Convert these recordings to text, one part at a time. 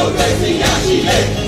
国人民要起立。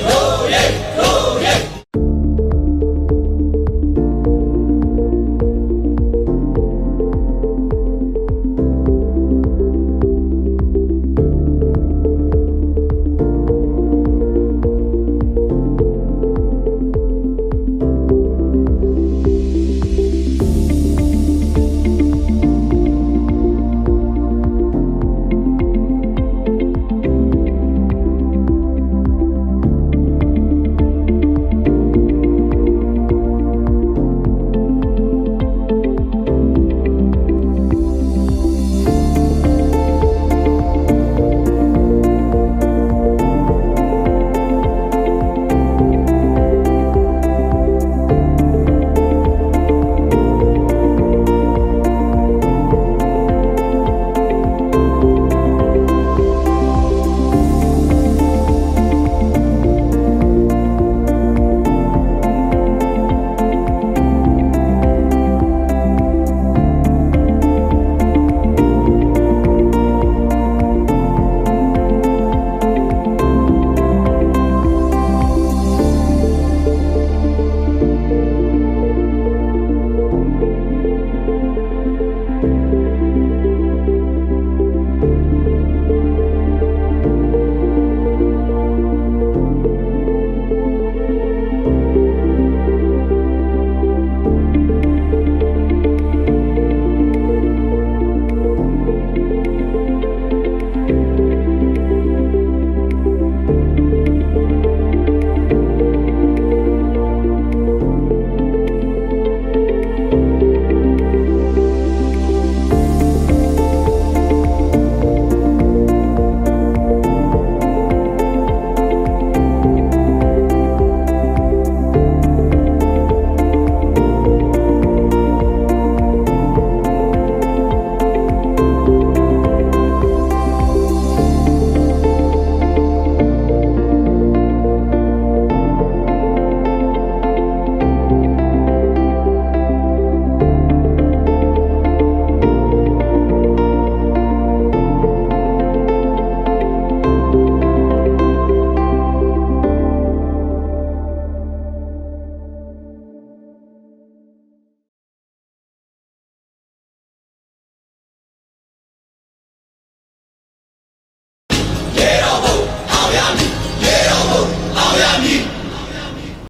Miami.